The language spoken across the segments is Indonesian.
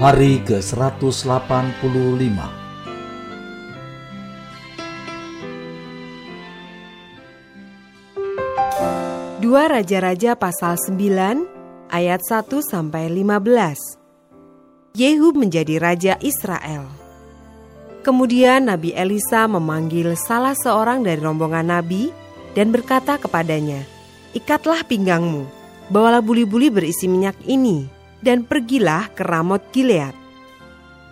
hari ke-185. Dua Raja-Raja pasal 9 ayat 1 sampai 15. Yehu menjadi raja Israel. Kemudian Nabi Elisa memanggil salah seorang dari rombongan nabi dan berkata kepadanya, "Ikatlah pinggangmu, bawalah buli-buli berisi minyak ini dan pergilah ke Ramot Gilead.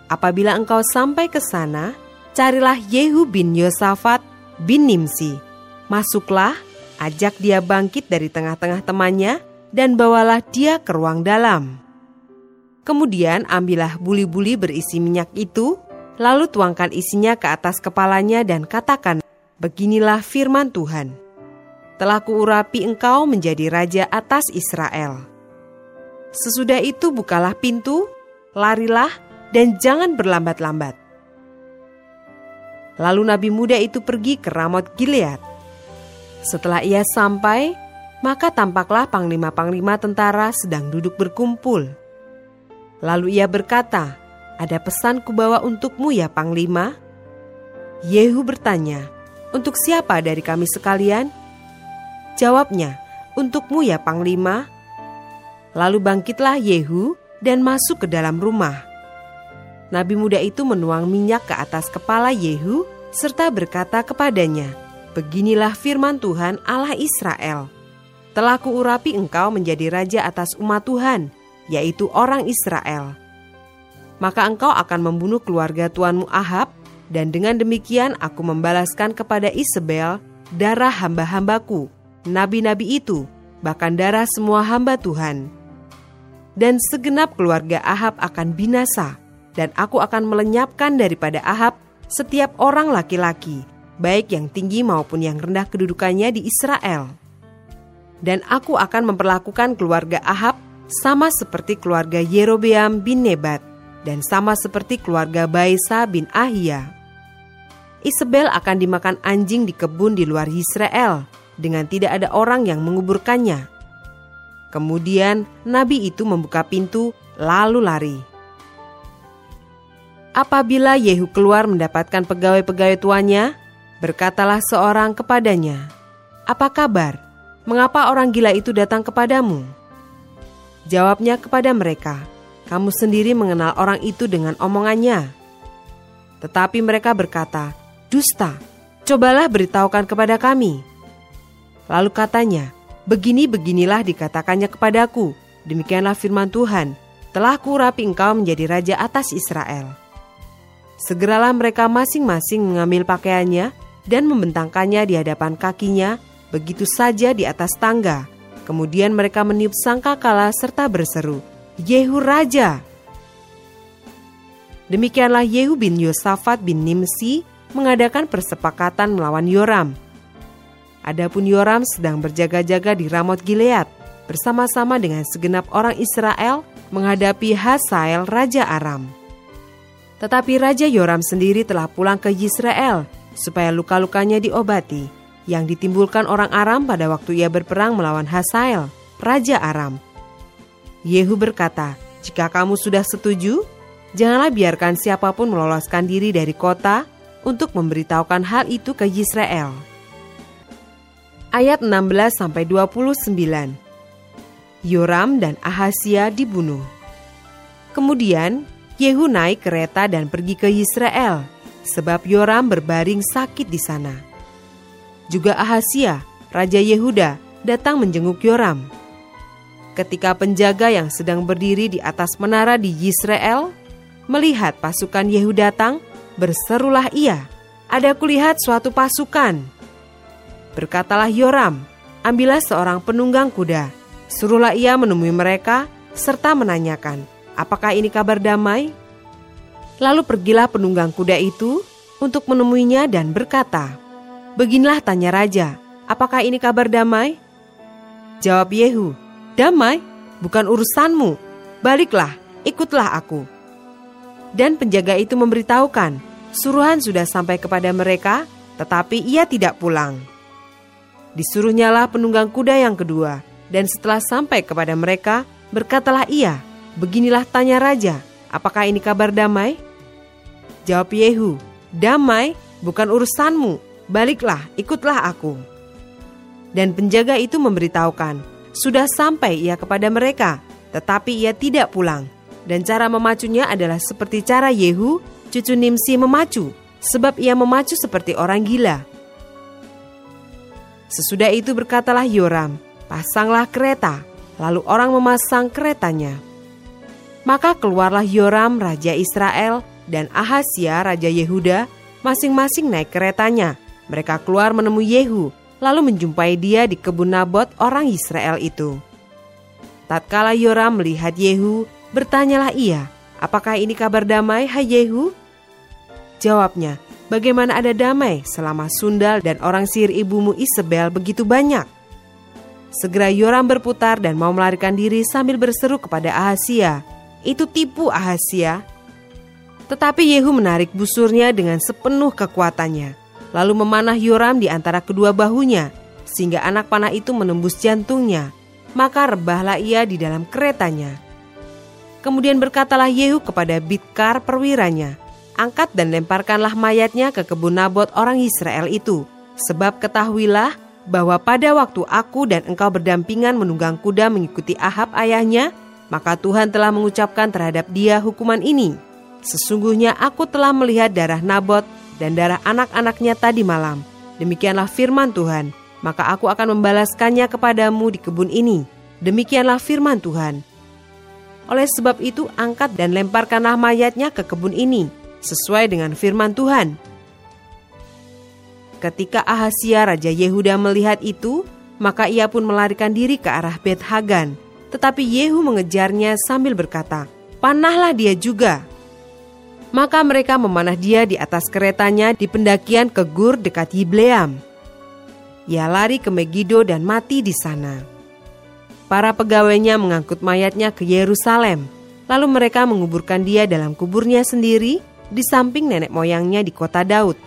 Apabila engkau sampai ke sana, carilah Yehu bin Yosafat bin Nimsi. Masuklah ajak dia bangkit dari tengah-tengah temannya, dan bawalah dia ke ruang dalam. Kemudian ambillah buli-buli berisi minyak itu, lalu tuangkan isinya ke atas kepalanya dan katakan, Beginilah firman Tuhan. Telah kuurapi engkau menjadi raja atas Israel. Sesudah itu bukalah pintu, larilah, dan jangan berlambat-lambat. Lalu nabi muda itu pergi ke Ramot Gilead. Setelah ia sampai, maka tampaklah panglima-panglima tentara sedang duduk berkumpul. Lalu ia berkata, "Ada pesan kubawa untukmu ya, panglima?" Yehu bertanya, "Untuk siapa dari kami sekalian?" Jawabnya, "Untukmu ya, panglima." Lalu bangkitlah Yehu dan masuk ke dalam rumah. Nabi muda itu menuang minyak ke atas kepala Yehu serta berkata kepadanya, Beginilah firman Tuhan Allah Israel. Telah kuurapi engkau menjadi raja atas umat Tuhan, yaitu orang Israel. Maka engkau akan membunuh keluarga tuanmu Ahab, dan dengan demikian aku membalaskan kepada Isabel darah hamba-hambaku, nabi-nabi itu, bahkan darah semua hamba Tuhan. Dan segenap keluarga Ahab akan binasa, dan aku akan melenyapkan daripada Ahab setiap orang laki-laki, baik yang tinggi maupun yang rendah kedudukannya di Israel. Dan aku akan memperlakukan keluarga Ahab sama seperti keluarga Yerobeam bin Nebat dan sama seperti keluarga Baisa bin Ahia. Isabel akan dimakan anjing di kebun di luar Israel dengan tidak ada orang yang menguburkannya. Kemudian nabi itu membuka pintu lalu lari. Apabila Yehu keluar mendapatkan pegawai-pegawai tuannya, Berkatalah seorang kepadanya, "Apa kabar? Mengapa orang gila itu datang kepadamu?" Jawabnya kepada mereka, "Kamu sendiri mengenal orang itu dengan omongannya." Tetapi mereka berkata, "Dusta, cobalah beritahukan kepada kami." Lalu katanya, "Begini-beginilah dikatakannya kepadaku, demikianlah firman Tuhan, telah kurapi engkau menjadi raja atas Israel." Segeralah mereka masing-masing mengambil pakaiannya dan membentangkannya di hadapan kakinya begitu saja di atas tangga. Kemudian mereka meniup sangkakala serta berseru, Yehu Raja! Demikianlah Yehu bin Yosafat bin Nimsi mengadakan persepakatan melawan Yoram. Adapun Yoram sedang berjaga-jaga di Ramot Gilead bersama-sama dengan segenap orang Israel menghadapi Hasael Raja Aram. Tetapi Raja Yoram sendiri telah pulang ke Yisrael supaya luka-lukanya diobati yang ditimbulkan orang Aram pada waktu ia berperang melawan Hasael, Raja Aram. Yehu berkata, jika kamu sudah setuju, janganlah biarkan siapa pun meloloskan diri dari kota untuk memberitahukan hal itu ke Yisrael. Ayat 16-29 Yoram dan Ahasia dibunuh. Kemudian Yehu naik kereta dan pergi ke Yisrael sebab Yoram berbaring sakit di sana. Juga Ahasia, Raja Yehuda, datang menjenguk Yoram. Ketika penjaga yang sedang berdiri di atas menara di Yisrael melihat pasukan Yehu datang, berserulah ia, "Ada kulihat suatu pasukan." Berkatalah Yoram, "Ambillah seorang penunggang kuda, suruhlah ia menemui mereka serta menanyakan, apakah ini kabar damai?" Lalu pergilah penunggang kuda itu untuk menemuinya dan berkata, Beginilah tanya raja, apakah ini kabar damai? Jawab Yehu, Damai, bukan urusanmu. Baliklah, ikutlah aku. Dan penjaga itu memberitahukan, suruhan sudah sampai kepada mereka, tetapi ia tidak pulang. Disuruhnyalah penunggang kuda yang kedua, dan setelah sampai kepada mereka, berkatalah ia, Beginilah tanya raja, apakah ini kabar damai? Jawab Yehu, damai bukan urusanmu, baliklah, ikutlah aku. Dan penjaga itu memberitahukan, sudah sampai ia kepada mereka, tetapi ia tidak pulang. Dan cara memacunya adalah seperti cara Yehu, cucu Nimsi memacu, sebab ia memacu seperti orang gila. Sesudah itu berkatalah Yoram, pasanglah kereta, lalu orang memasang keretanya. Maka keluarlah Yoram, raja Israel, dan Ahasia, raja Yehuda, masing-masing naik keretanya. Mereka keluar menemui Yehu, lalu menjumpai dia di kebun Nabot orang Israel itu. Tatkala Yoram melihat Yehu, bertanyalah ia, apakah ini kabar damai, hai Yehu? Jawabnya, bagaimana ada damai selama Sundal dan orang sihir ibumu Isabel begitu banyak? Segera Yoram berputar dan mau melarikan diri sambil berseru kepada Ahasia, itu tipu Ahasia. Tetapi Yehu menarik busurnya dengan sepenuh kekuatannya lalu memanah Yoram di antara kedua bahunya, sehingga anak panah itu menembus jantungnya. Maka rebahlah ia di dalam keretanya. Kemudian berkatalah Yehu kepada Bidkar perwiranya, Angkat dan lemparkanlah mayatnya ke kebun Nabot orang Israel itu, sebab ketahuilah bahwa pada waktu aku dan engkau berdampingan menunggang kuda mengikuti Ahab ayahnya, maka Tuhan telah mengucapkan terhadap dia hukuman ini. Sesungguhnya aku telah melihat darah Nabot dan darah anak-anaknya tadi malam. Demikianlah firman Tuhan, maka aku akan membalaskannya kepadamu di kebun ini. Demikianlah firman Tuhan. Oleh sebab itu angkat dan lemparkanlah mayatnya ke kebun ini, sesuai dengan firman Tuhan. Ketika Ahasia Raja Yehuda melihat itu, maka ia pun melarikan diri ke arah Bet Hagan. Tetapi Yehu mengejarnya sambil berkata, Panahlah dia juga, maka mereka memanah dia di atas keretanya di pendakian ke Gur dekat Yibleam. Ia lari ke Megido dan mati di sana. Para pegawainya mengangkut mayatnya ke Yerusalem, lalu mereka menguburkan dia dalam kuburnya sendiri di samping nenek moyangnya di kota Daud.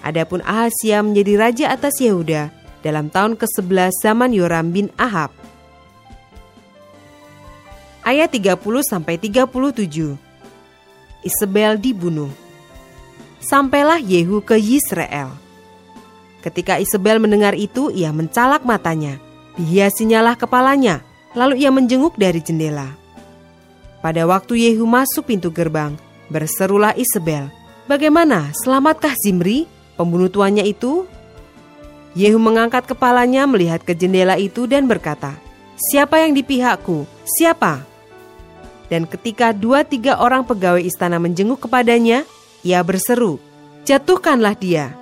Adapun Ahasia menjadi raja atas Yehuda dalam tahun ke-11 zaman Yoram bin Ahab. Ayat 30 sampai 37. Isabel dibunuh. Sampailah Yehu ke Yisrael. Ketika Isabel mendengar itu, ia mencalak matanya. Dihiasinyalah kepalanya, lalu ia menjenguk dari jendela. Pada waktu Yehu masuk pintu gerbang, berserulah Isabel, Bagaimana, selamatkah Zimri, pembunuh tuannya itu? Yehu mengangkat kepalanya melihat ke jendela itu dan berkata, Siapa yang di pihakku? Siapa? Dan ketika dua tiga orang pegawai istana menjenguk kepadanya, ia berseru, Jatuhkanlah dia.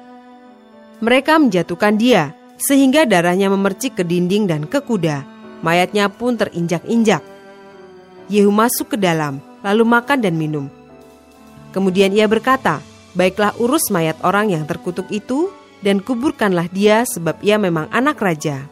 Mereka menjatuhkan dia, sehingga darahnya memercik ke dinding dan ke kuda. Mayatnya pun terinjak-injak. Yehu masuk ke dalam, lalu makan dan minum. Kemudian ia berkata, Baiklah urus mayat orang yang terkutuk itu, dan kuburkanlah dia sebab ia memang anak raja.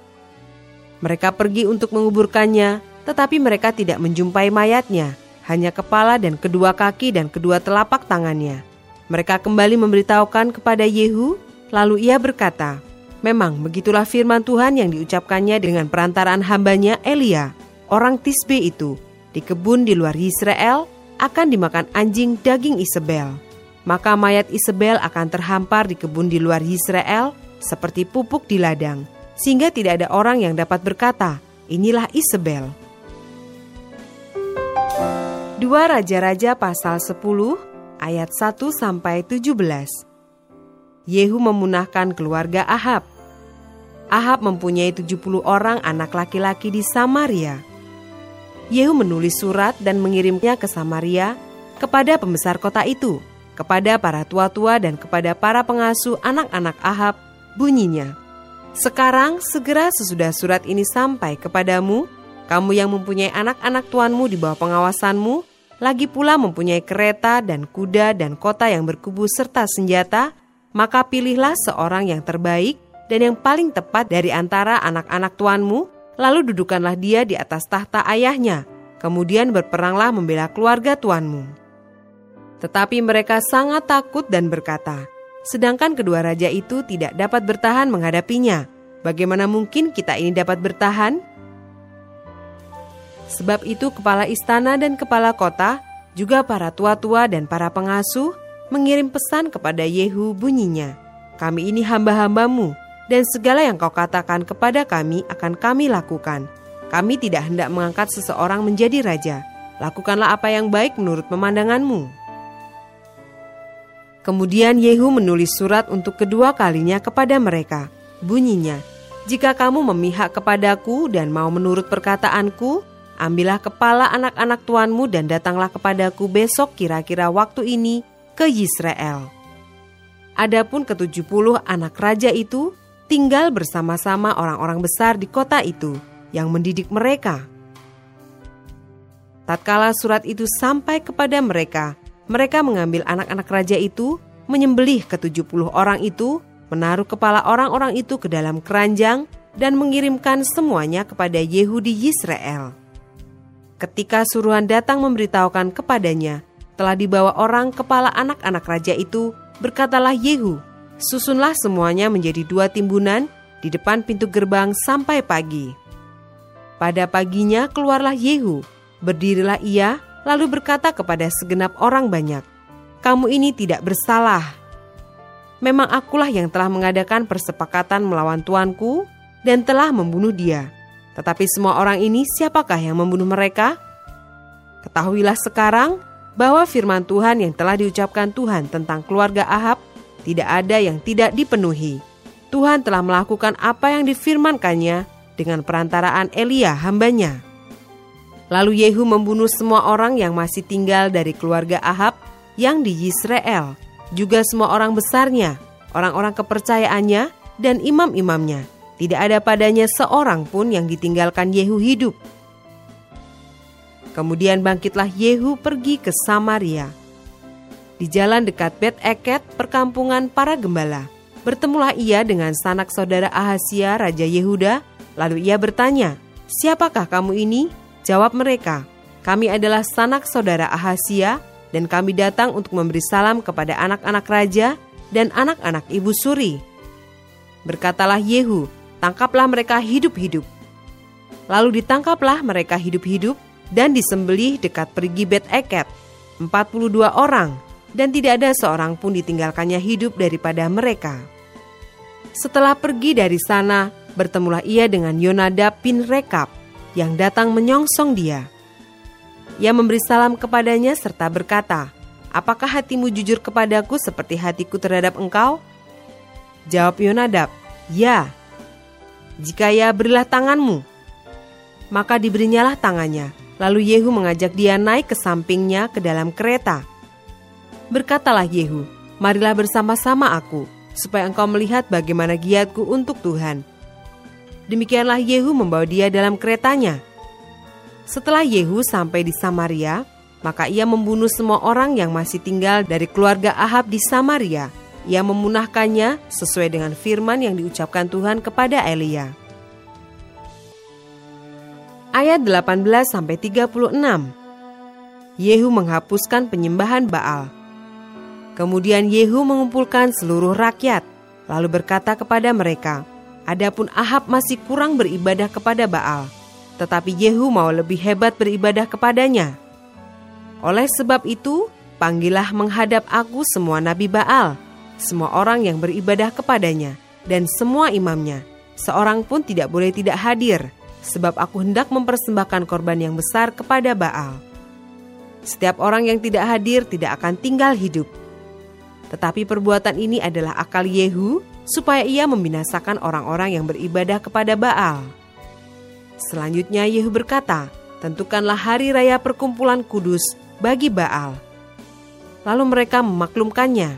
Mereka pergi untuk menguburkannya, tetapi mereka tidak menjumpai mayatnya, hanya kepala dan kedua kaki dan kedua telapak tangannya. Mereka kembali memberitahukan kepada Yehu, lalu ia berkata, Memang begitulah firman Tuhan yang diucapkannya dengan perantaraan hambanya Elia, orang Tisbe itu, di kebun di luar Israel akan dimakan anjing daging Isabel. Maka mayat Isabel akan terhampar di kebun di luar Israel seperti pupuk di ladang, sehingga tidak ada orang yang dapat berkata, inilah Isabel. 2 Raja-Raja pasal 10 ayat 1 sampai 17. Yehu memunahkan keluarga Ahab. Ahab mempunyai 70 orang anak laki-laki di Samaria. Yehu menulis surat dan mengirimnya ke Samaria kepada pembesar kota itu, kepada para tua-tua dan kepada para pengasuh anak-anak Ahab, bunyinya, Sekarang segera sesudah surat ini sampai kepadamu, kamu yang mempunyai anak-anak tuanmu di bawah pengawasanmu, lagi pula mempunyai kereta dan kuda dan kota yang berkubu serta senjata, maka pilihlah seorang yang terbaik dan yang paling tepat dari antara anak-anak tuanmu, lalu dudukanlah dia di atas tahta ayahnya, kemudian berperanglah membela keluarga tuanmu. Tetapi mereka sangat takut dan berkata, sedangkan kedua raja itu tidak dapat bertahan menghadapinya. Bagaimana mungkin kita ini dapat bertahan? Sebab itu kepala istana dan kepala kota, juga para tua-tua dan para pengasuh, mengirim pesan kepada Yehu bunyinya, Kami ini hamba-hambamu, dan segala yang kau katakan kepada kami akan kami lakukan. Kami tidak hendak mengangkat seseorang menjadi raja. Lakukanlah apa yang baik menurut pemandanganmu. Kemudian Yehu menulis surat untuk kedua kalinya kepada mereka. Bunyinya, Jika kamu memihak kepadaku dan mau menurut perkataanku, Ambillah kepala anak-anak tuanmu dan datanglah kepadaku besok kira-kira waktu ini ke Yisrael. Adapun ketujuh puluh anak raja itu tinggal bersama-sama orang-orang besar di kota itu yang mendidik mereka. Tatkala surat itu sampai kepada mereka, mereka mengambil anak-anak raja itu, menyembelih ketujuh puluh orang itu, menaruh kepala orang-orang itu ke dalam keranjang, dan mengirimkan semuanya kepada Yehudi Yisrael. Ketika suruhan datang memberitahukan kepadanya, telah dibawa orang kepala anak-anak raja itu, berkatalah Yehu, susunlah semuanya menjadi dua timbunan di depan pintu gerbang sampai pagi. Pada paginya keluarlah Yehu, berdirilah ia, lalu berkata kepada segenap orang banyak, Kamu ini tidak bersalah. Memang akulah yang telah mengadakan persepakatan melawan tuanku dan telah membunuh dia.' Tetapi semua orang ini siapakah yang membunuh mereka? Ketahuilah sekarang bahwa firman Tuhan yang telah diucapkan Tuhan tentang keluarga Ahab tidak ada yang tidak dipenuhi. Tuhan telah melakukan apa yang difirmankannya dengan perantaraan Elia hambanya. Lalu Yehu membunuh semua orang yang masih tinggal dari keluarga Ahab yang di Yisrael, juga semua orang besarnya, orang-orang kepercayaannya, dan imam-imamnya tidak ada padanya seorang pun yang ditinggalkan Yehu hidup. Kemudian bangkitlah Yehu pergi ke Samaria. Di jalan dekat Bet Eket, perkampungan para gembala, bertemulah ia dengan sanak saudara Ahasia, Raja Yehuda. Lalu ia bertanya, Siapakah kamu ini? Jawab mereka, kami adalah sanak saudara Ahasia dan kami datang untuk memberi salam kepada anak-anak raja dan anak-anak ibu suri. Berkatalah Yehu, tangkaplah mereka hidup-hidup. Lalu ditangkaplah mereka hidup-hidup dan disembelih dekat pergi Bet Eket, 42 orang, dan tidak ada seorang pun ditinggalkannya hidup daripada mereka. Setelah pergi dari sana, bertemulah ia dengan Yonadab bin Rekab yang datang menyongsong dia. Ia memberi salam kepadanya serta berkata, Apakah hatimu jujur kepadaku seperti hatiku terhadap engkau? Jawab Yonadab, Ya, jika ya berilah tanganmu. Maka diberinyalah tangannya. Lalu Yehu mengajak dia naik ke sampingnya ke dalam kereta. Berkatalah Yehu, marilah bersama-sama aku, supaya engkau melihat bagaimana giatku untuk Tuhan. Demikianlah Yehu membawa dia dalam keretanya. Setelah Yehu sampai di Samaria, maka ia membunuh semua orang yang masih tinggal dari keluarga Ahab di Samaria, ia memunahkannya sesuai dengan firman yang diucapkan Tuhan kepada Elia. Ayat 18 sampai 36. Yehu menghapuskan penyembahan Baal. Kemudian Yehu mengumpulkan seluruh rakyat, lalu berkata kepada mereka, Adapun Ahab masih kurang beribadah kepada Baal, tetapi Yehu mau lebih hebat beribadah kepadanya. Oleh sebab itu, panggillah menghadap aku semua nabi Baal, semua orang yang beribadah kepadanya, dan semua imamnya. Seorang pun tidak boleh tidak hadir, sebab aku hendak mempersembahkan korban yang besar kepada Baal. Setiap orang yang tidak hadir tidak akan tinggal hidup. Tetapi perbuatan ini adalah akal Yehu, supaya ia membinasakan orang-orang yang beribadah kepada Baal. Selanjutnya Yehu berkata, Tentukanlah hari raya perkumpulan kudus bagi Baal. Lalu mereka memaklumkannya.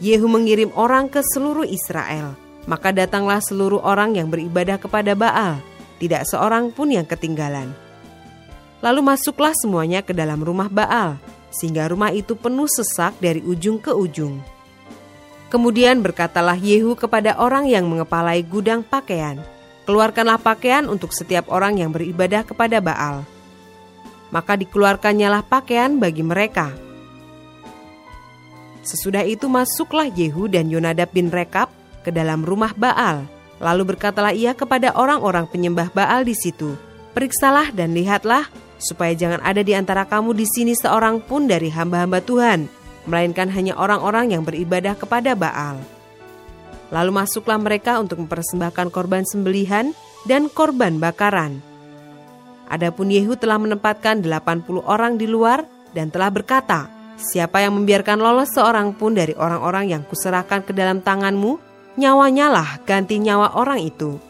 Yehu mengirim orang ke seluruh Israel. Maka datanglah seluruh orang yang beribadah kepada Baal, tidak seorang pun yang ketinggalan. Lalu masuklah semuanya ke dalam rumah Baal, sehingga rumah itu penuh sesak dari ujung ke ujung. Kemudian berkatalah Yehu kepada orang yang mengepalai gudang pakaian, "Keluarkanlah pakaian untuk setiap orang yang beribadah kepada Baal." Maka dikeluarkannyalah pakaian bagi mereka. Sesudah itu masuklah Yehu dan Yonadab bin Rekab ke dalam rumah Baal. Lalu berkatalah ia kepada orang-orang penyembah Baal di situ, "Periksalah dan lihatlah supaya jangan ada di antara kamu di sini seorang pun dari hamba-hamba Tuhan, melainkan hanya orang-orang yang beribadah kepada Baal. Lalu masuklah mereka untuk mempersembahkan korban sembelihan dan korban bakaran. Adapun Yehu telah menempatkan 80 orang di luar dan telah berkata, Siapa yang membiarkan lolos seorang pun dari orang-orang yang kuserahkan ke dalam tanganmu, nyawanya lah ganti nyawa orang itu.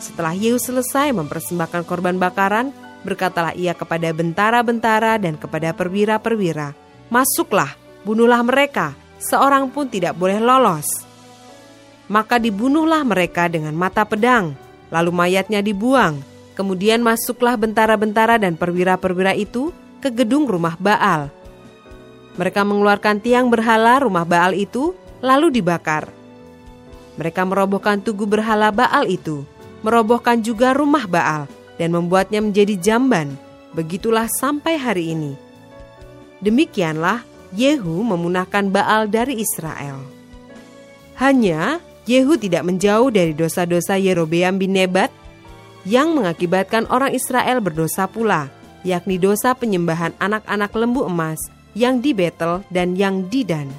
Setelah Yehu selesai mempersembahkan korban bakaran, Berkatalah ia kepada bentara-bentara dan kepada perwira-perwira, "Masuklah, bunuhlah mereka, seorang pun tidak boleh lolos." Maka dibunuhlah mereka dengan mata pedang, lalu mayatnya dibuang. Kemudian masuklah bentara-bentara dan perwira-perwira itu ke gedung rumah Baal. Mereka mengeluarkan tiang berhala rumah Baal itu, lalu dibakar. Mereka merobohkan tugu berhala Baal itu, merobohkan juga rumah Baal, dan membuatnya menjadi jamban. Begitulah sampai hari ini. Demikianlah Yehu memunahkan Baal dari Israel. Hanya Yehu tidak menjauh dari dosa-dosa Yerobeam bin Nebat yang mengakibatkan orang Israel berdosa pula, yakni dosa penyembahan anak-anak lembu emas yang di Betel dan yang di Dan.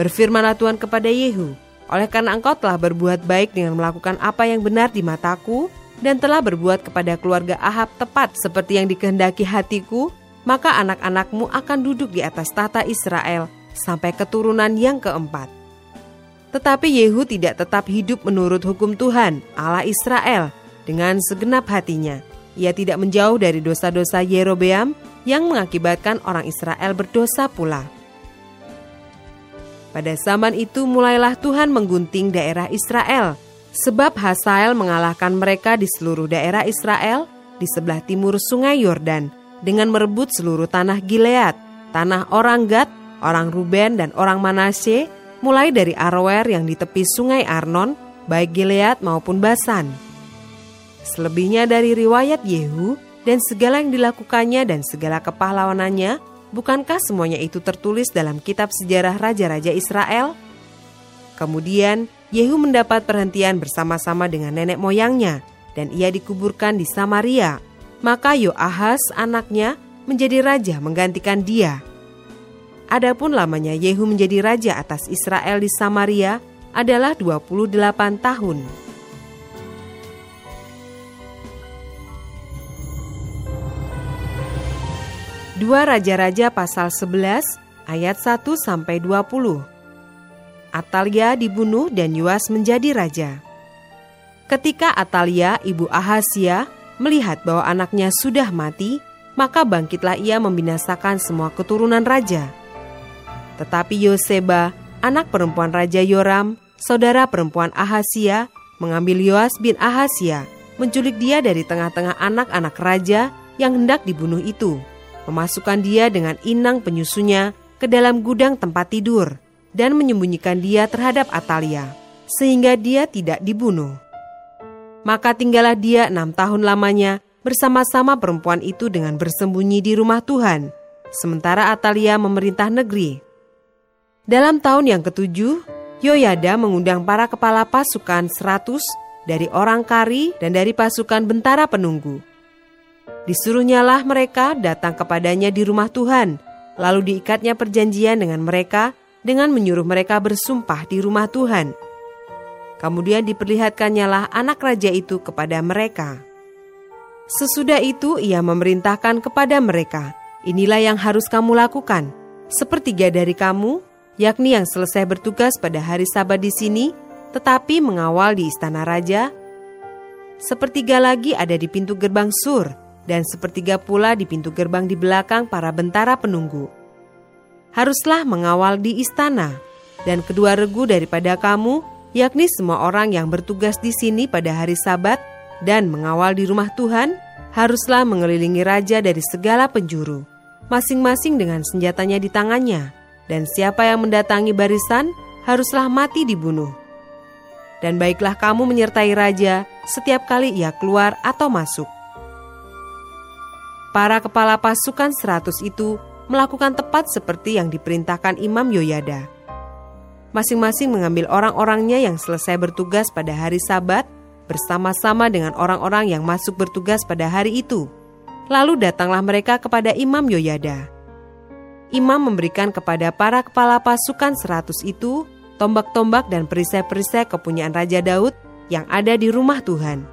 Berfirmanlah Tuhan kepada Yehu, oleh karena engkau telah berbuat baik dengan melakukan apa yang benar di mataku, dan telah berbuat kepada keluarga Ahab tepat seperti yang dikehendaki hatiku, maka anak-anakmu akan duduk di atas tata Israel sampai keturunan yang keempat. Tetapi Yehu tidak tetap hidup menurut hukum Tuhan, Allah Israel, dengan segenap hatinya. Ia tidak menjauh dari dosa-dosa Yerobeam yang mengakibatkan orang Israel berdosa pula. Pada zaman itu mulailah Tuhan menggunting daerah Israel Sebab Hasael mengalahkan mereka di seluruh daerah Israel di sebelah timur sungai Yordan dengan merebut seluruh tanah Gilead, tanah orang Gad, orang Ruben dan orang Manasye, mulai dari Aroer yang di tepi sungai Arnon, baik Gilead maupun Basan. Selebihnya dari riwayat Yehu dan segala yang dilakukannya dan segala kepahlawanannya, bukankah semuanya itu tertulis dalam kitab sejarah raja-raja Israel? Kemudian Yehu mendapat perhentian bersama-sama dengan nenek moyangnya dan ia dikuburkan di Samaria. Maka Yoahaz anaknya menjadi raja menggantikan dia. Adapun lamanya Yehu menjadi raja atas Israel di Samaria adalah 28 tahun. Dua Raja-Raja pasal 11 ayat 1 sampai 20. Atalia dibunuh dan Yuas menjadi raja. Ketika Atalia, ibu Ahasia, melihat bahwa anaknya sudah mati, maka bangkitlah ia membinasakan semua keturunan raja. Tetapi Yoseba, anak perempuan Raja Yoram, saudara perempuan Ahasia, mengambil Yoas bin Ahasia, menculik dia dari tengah-tengah anak-anak raja yang hendak dibunuh itu, memasukkan dia dengan inang penyusunya ke dalam gudang tempat tidur, dan menyembunyikan dia terhadap Atalia, sehingga dia tidak dibunuh. Maka tinggallah dia enam tahun lamanya bersama-sama perempuan itu dengan bersembunyi di rumah Tuhan, sementara Atalia memerintah negeri. Dalam tahun yang ketujuh, Yoyada mengundang para kepala pasukan seratus dari orang Kari dan dari pasukan bentara penunggu. Disuruhnyalah mereka datang kepadanya di rumah Tuhan, lalu diikatnya perjanjian dengan mereka dengan menyuruh mereka bersumpah di rumah Tuhan. Kemudian diperlihatkannyalah anak raja itu kepada mereka. Sesudah itu ia memerintahkan kepada mereka, inilah yang harus kamu lakukan. Sepertiga dari kamu, yakni yang selesai bertugas pada hari sabat di sini, tetapi mengawal di istana raja. Sepertiga lagi ada di pintu gerbang sur, dan sepertiga pula di pintu gerbang di belakang para bentara penunggu haruslah mengawal di istana, dan kedua regu daripada kamu, yakni semua orang yang bertugas di sini pada hari Sabat dan mengawal di rumah Tuhan, haruslah mengelilingi raja dari segala penjuru, masing-masing dengan senjatanya di tangannya, dan siapa yang mendatangi barisan haruslah mati dibunuh. Dan baiklah kamu menyertai raja setiap kali ia keluar atau masuk. Para kepala pasukan seratus itu melakukan tepat seperti yang diperintahkan Imam Yoyada. Masing-masing mengambil orang-orangnya yang selesai bertugas pada hari Sabat bersama-sama dengan orang-orang yang masuk bertugas pada hari itu. Lalu datanglah mereka kepada Imam Yoyada. Imam memberikan kepada para kepala pasukan seratus itu tombak-tombak dan perisai-perisai kepunyaan Raja Daud yang ada di rumah Tuhan.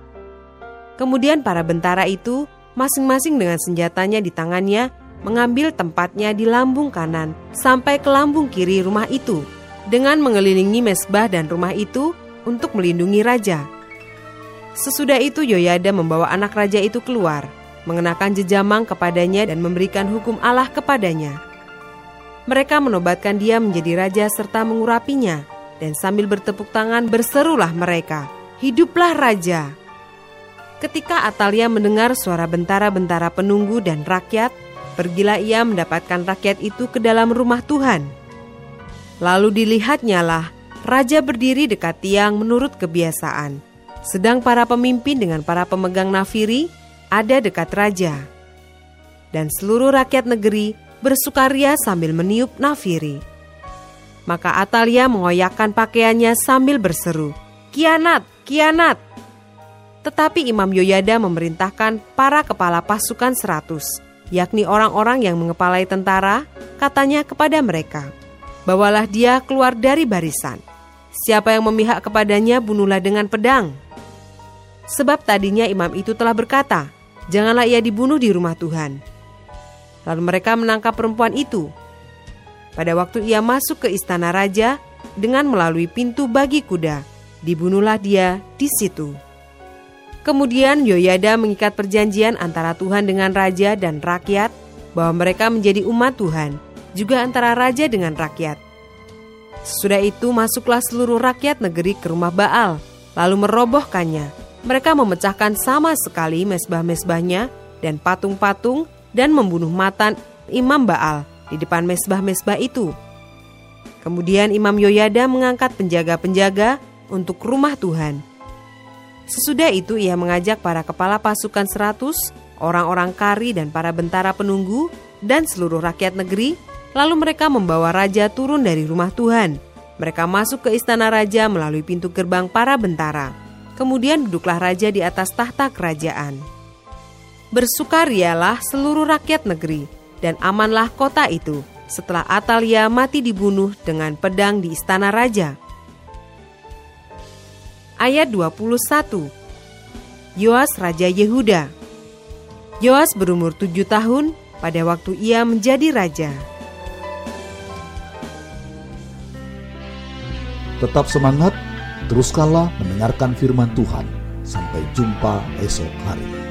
Kemudian para bentara itu masing-masing dengan senjatanya di tangannya mengambil tempatnya di lambung kanan sampai ke lambung kiri rumah itu dengan mengelilingi mesbah dan rumah itu untuk melindungi raja. Sesudah itu Yoyada membawa anak raja itu keluar, mengenakan jejamang kepadanya dan memberikan hukum Allah kepadanya. Mereka menobatkan dia menjadi raja serta mengurapinya, dan sambil bertepuk tangan berserulah mereka, Hiduplah Raja! Ketika Atalia mendengar suara bentara-bentara penunggu dan rakyat, pergilah ia mendapatkan rakyat itu ke dalam rumah Tuhan. Lalu dilihatnya lah, raja berdiri dekat tiang menurut kebiasaan. Sedang para pemimpin dengan para pemegang nafiri ada dekat raja. Dan seluruh rakyat negeri bersukaria sambil meniup nafiri. Maka Atalia mengoyakkan pakaiannya sambil berseru, Kianat, kianat! Tetapi Imam Yoyada memerintahkan para kepala pasukan seratus yakni orang-orang yang mengepalai tentara, katanya kepada mereka, Bawalah dia keluar dari barisan. Siapa yang memihak kepadanya bunuhlah dengan pedang. Sebab tadinya imam itu telah berkata, Janganlah ia dibunuh di rumah Tuhan. Lalu mereka menangkap perempuan itu. Pada waktu ia masuk ke istana raja dengan melalui pintu bagi kuda, dibunuhlah dia di situ. Kemudian Yoyada mengikat perjanjian antara Tuhan dengan raja dan rakyat bahwa mereka menjadi umat Tuhan, juga antara raja dengan rakyat. Sesudah itu masuklah seluruh rakyat negeri ke rumah Baal, lalu merobohkannya. Mereka memecahkan sama sekali mesbah-mesbahnya dan patung-patung dan membunuh matan Imam Baal di depan mesbah-mesbah itu. Kemudian Imam Yoyada mengangkat penjaga-penjaga untuk rumah Tuhan Sesudah itu ia mengajak para kepala pasukan seratus, orang-orang kari dan para bentara penunggu, dan seluruh rakyat negeri, lalu mereka membawa raja turun dari rumah Tuhan. Mereka masuk ke istana raja melalui pintu gerbang para bentara. Kemudian duduklah raja di atas tahta kerajaan. Bersukarialah seluruh rakyat negeri, dan amanlah kota itu setelah Atalia mati dibunuh dengan pedang di istana raja ayat 21. Yoas Raja Yehuda Yoas berumur tujuh tahun pada waktu ia menjadi raja. Tetap semangat, teruskanlah mendengarkan firman Tuhan. Sampai jumpa esok hari.